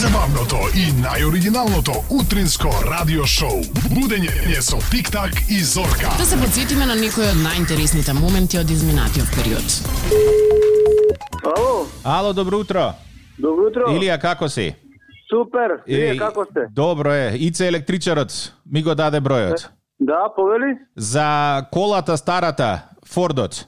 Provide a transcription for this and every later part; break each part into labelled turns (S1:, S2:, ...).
S1: Најзабавното и најоригиналното утринско радио шоу. Будење со Тик-так и Зорка.
S2: Да се подсетиме на некои од најинтересните моменти од изминатиот период.
S3: Ало,
S4: Ало, добро утро.
S3: добро утро.
S4: Илија, како си?
S3: Супер, вие како сте?
S4: Добро е. Ице електричарот ми го даде бројот.
S3: Да, повели?
S4: За колата старата, Фордот.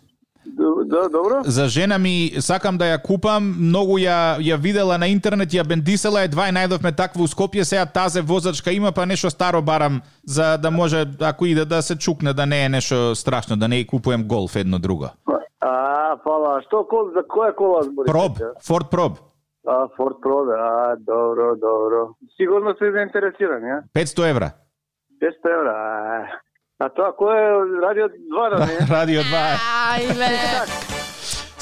S3: Да, добро.
S4: За жена ми сакам да ја купам, многу ја ја видела на интернет, ја бендисела, едва и најдовме таква у Скопје, сега тазе возачка има, па нешто старо барам за да може ако иде да се чукне, да не е нешто страшно, да не и купуем голф едно друго.
S3: А, фала, што кол, за која кола зборите?
S4: Проб, Форд Проб,
S3: А, Форд Про, да, а, добро, добро. Сигурно се заинтересирани, а?
S4: 500 евра.
S3: 500 евра, а, а тоа кој е радио 2, да не?
S4: Радио 2.
S2: Ајле.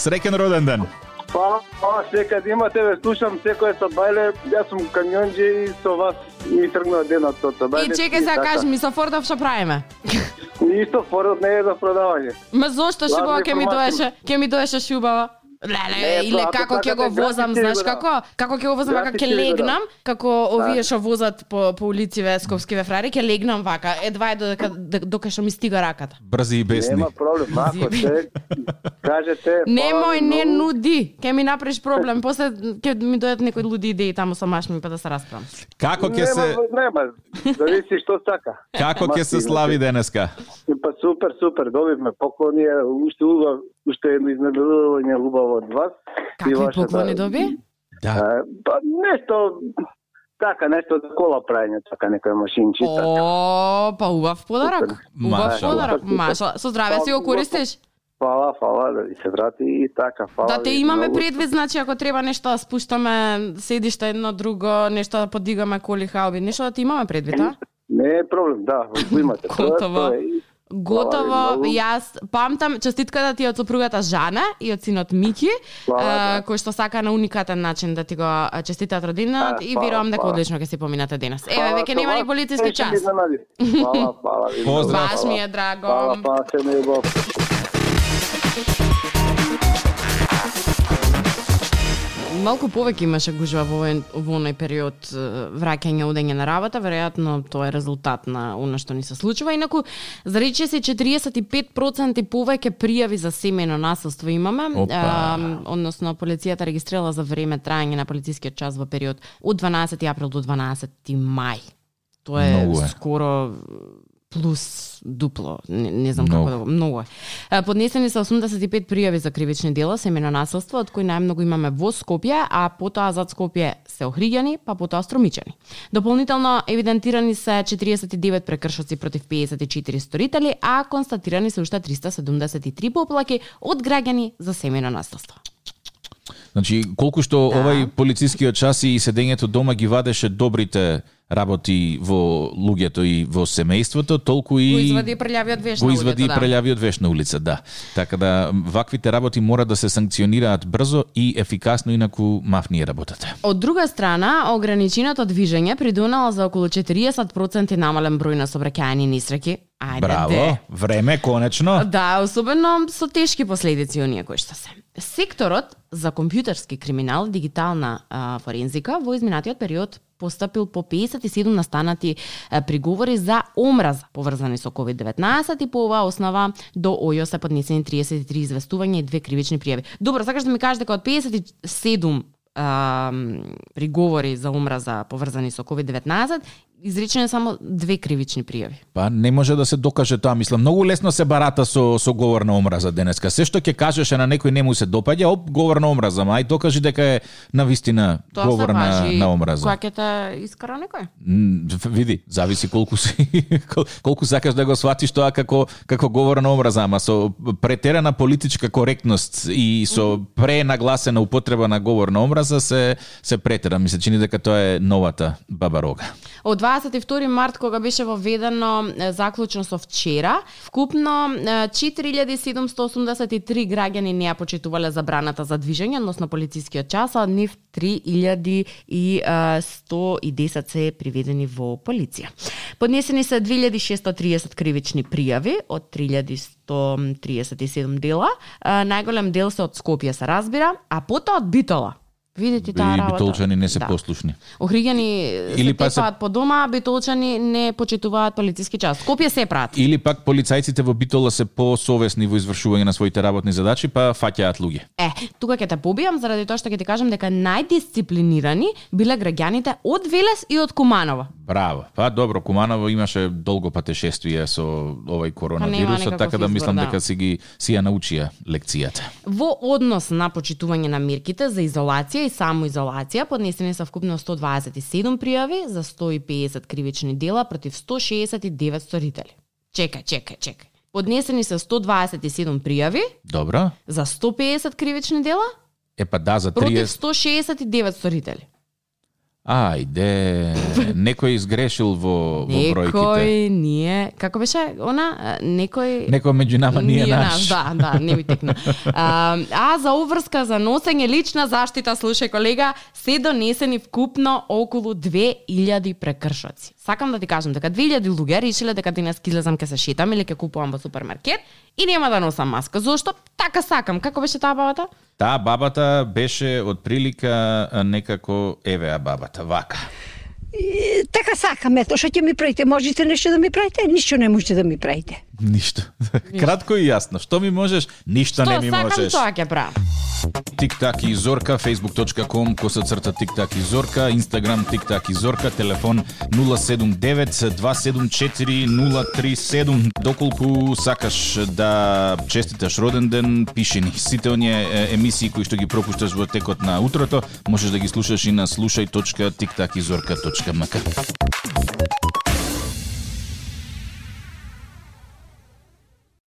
S4: Среќен роден ден.
S3: Фала, фала, секад имате, ве слушам секој со бајле, јас сум камионџи и со вас ми тргнува денот со со
S2: И чекај сега кажи ми со Фордов што правиме?
S3: Ништо, Фордот не е за продавање.
S2: Ма зошто шубаво ќе ми доеше, ќе ми доеше шубаво? Леле,
S3: Не,
S2: иле
S3: тоа, ако
S2: како ќе го возам, знаеш како? Како ќе го возам вака
S3: Гратис
S2: ќе легнам, како овие што возат по по улициве скопскиве фрари, ќе легнам вака, едва е додека докај што ми стига раката.
S4: Брзи и бесни.
S3: Нема проблем, ако се кажете...
S2: Немој,
S3: фала ви
S2: не нуди. Ќе ми направиш проблем. После ќе ми дојдат некои луди идеи таму со машми па да се расправам.
S4: Како ќе се
S3: Нема, зависи што сака.
S4: како ќе се слави денеска?
S3: Па супер, супер, добивме поклони, е, уште убав, уште едно изненадување убаво од вас.
S2: Какви
S3: вашата-
S2: поклони доби?
S4: Да.
S3: Па нешто така нешто за кола праење, така некоја машинчица.
S2: О, па убав подарок. Убав
S4: Маша.
S2: подарок. Маша, со здраве си го користиш?
S3: Фала, фала, да ви се врати и така, фала.
S2: Да те имаме
S3: многу.
S2: предвид, значи ако треба нешто да спуштаме седиште едно друго, нешто да подигаме коли хауби, нешто да ти имаме предвид, а?
S3: Не е проблем, да, го имате. Тоа- тоа е.
S2: Готово, јас памтам честитката ти од сопругата Жана и од синот Мики, а, кој што сака на уникатен начин да ти го а, честитаат родинот и верувам дека
S3: фала.
S2: одлично ќе си поминате денес. Еве, веќе нема ни полициски
S3: се
S2: час.
S3: ви. многу.
S4: Поздрав.
S2: Баш ми е драго.
S3: фала, се ми убав.
S2: Малку повеќе имаше гужва во овој, во оној период враќање одење на работа, веројатно тоа е резултат на она што ни се случува. Инаку, за рече се 45% повеќе пријави за семејно насилство имаме,
S4: Опа.
S2: а, односно полицијата регистрирала за време траење на полицискиот час во период од 12 април до 12 мај. Тоа е,
S4: е.
S2: скоро плюс дупло, не, не знам
S4: Многу.
S2: како да го, многу е. Е, Поднесени се 85 пријави за кривични дела, семено насилство, од кои најмногу имаме во Скопје, а потоа зад Скопје се Охриѓани, па потоа Струмичани. Дополнително евидентирани се 49 прекршоци против 54 сторители, а констатирани се уште 373 поплаки од граѓани за семено насилство.
S4: Значи, колку што
S2: Да.
S4: овај полицискиот час и седењето дома ги вадеше добрите работи во луѓето и во семејството, толку и
S2: Го извади прљавиот веш
S4: го
S2: на
S4: извади
S2: луѓето, да.
S4: прелјавиот веш на улица, да. Така да ваквите работи мора да се санкционираат брзо и ефикасно, инаку мафни е работата.
S2: Од друга страна, ограниченото движење придонало за околу 40% намален број на собраќајни несреќи. Ајде,
S4: Браво,
S2: де.
S4: време конечно.
S2: Да, особено со тешки последици оние кои што се. Секторот за компјутерски криминал, дигитална а, форензика во изминатиот период постапил по 57 настанати приговори за омраза поврзани со COVID-19 и по оваа основа до ОЈО се поднесени 33 известувања и две кривични пријави. Добро, сакаш да ми кажеш дека од 57 а, приговори за омраза поврзани со COVID-19, изречени само две кривични пријави.
S4: Па не може да се докаже тоа, мислам, многу лесно се барата со со говор на омраза денеска. Се што ќе кажеше на некој не му се допаѓа, оп, говор на омраза, ма ај докажи дека е на вистина
S2: Тоа
S4: говор на, на омраза.
S2: кога ќе те искара некој.
S4: Види, зависи колку си кол- колку сакаш да го сватиш тоа како како говор на омраза, ама со претерана политичка коректност и со пренагласена употреба на говор на омраза се се претера. Ми се чини дека тоа е новата баба рога.
S2: Од 22 март кога беше воведено заклучно со вчера, вкупно 4783 граѓани не ја почитувале забраната за движење, односно полицискиот час, а нив 3110 се приведени во полиција. Поднесени се 2630 кривични пријави од 3137 дела. Најголем дел се од Скопје се разбира, а потоа од Битола. Видите таа
S4: И
S2: работа.
S4: битолчани не се
S2: Да.
S4: послушни.
S2: Охриѓани
S4: Или
S2: се
S4: па се-
S2: по дома, битолчани не почитуваат полициски час. Скопје се прати.
S4: Или пак полицајците во Битола се посовесни во извршување на своите работни задачи, па фаќаат луѓе.
S2: Е, тука ќе те побијам заради тоа што ќе ти кажам дека најдисциплинирани биле граѓаните од Велес и од Куманово.
S4: Браво. Па добро, Куманово имаше долго патешествие со овој коронавирусот, така да
S2: избор,
S4: мислам
S2: да.
S4: дека си ги си ја научија лекцијата.
S2: Во однос на почитување на мерките за изолација и самоизолација, поднесени се вкупно 127 пријави за 150 кривични дела против 169 сторители. Чекај, чекај, чекај. Поднесени се 127 пријави
S4: Добро?
S2: за 150 кривични дела
S4: Е па да, за
S2: против
S4: 30...
S2: 169 сторители.
S4: Ајде, некој изгрешил во, во бројките.
S2: Некој ние, како беше она, некој
S4: Некој меѓу нама ние, наш.
S2: Да, да, не ми текна. А, а за уврска за носење лична заштита, слушај колега, се донесени вкупно околу 2000 прекршоци. Сакам да ти кажам дека 2000 луѓе решиле дека денес ќе излезам ќе се шетам или ќе купувам во супермаркет и нема да носам маска. Зошто? Така сакам. Како беше таа бабата?
S4: Таа бабата беше од прилика некако евеа бабата, вака.
S5: Така сакам, ето што ќе ми правите, можете нешто да ми правите, ништо не можете да ми правите.
S4: Ништо. Кратко и јасно. Што ми можеш? Ништо
S2: Што
S4: не ми
S2: сакам,
S4: можеш.
S2: тоа ќе правам.
S4: Тик-так и Зорка, facebook.com, коса црта Тик-так и Зорка, Instagram Тик-так и Зорка, телефон 079-274-037. Доколку сакаш да честиташ роден ден, пиши ни. Сите оние емисии кои што ги пропушташ во текот на утрото, можеш да ги слушаш и на слушај.тиктакизорка.мк. Monaco.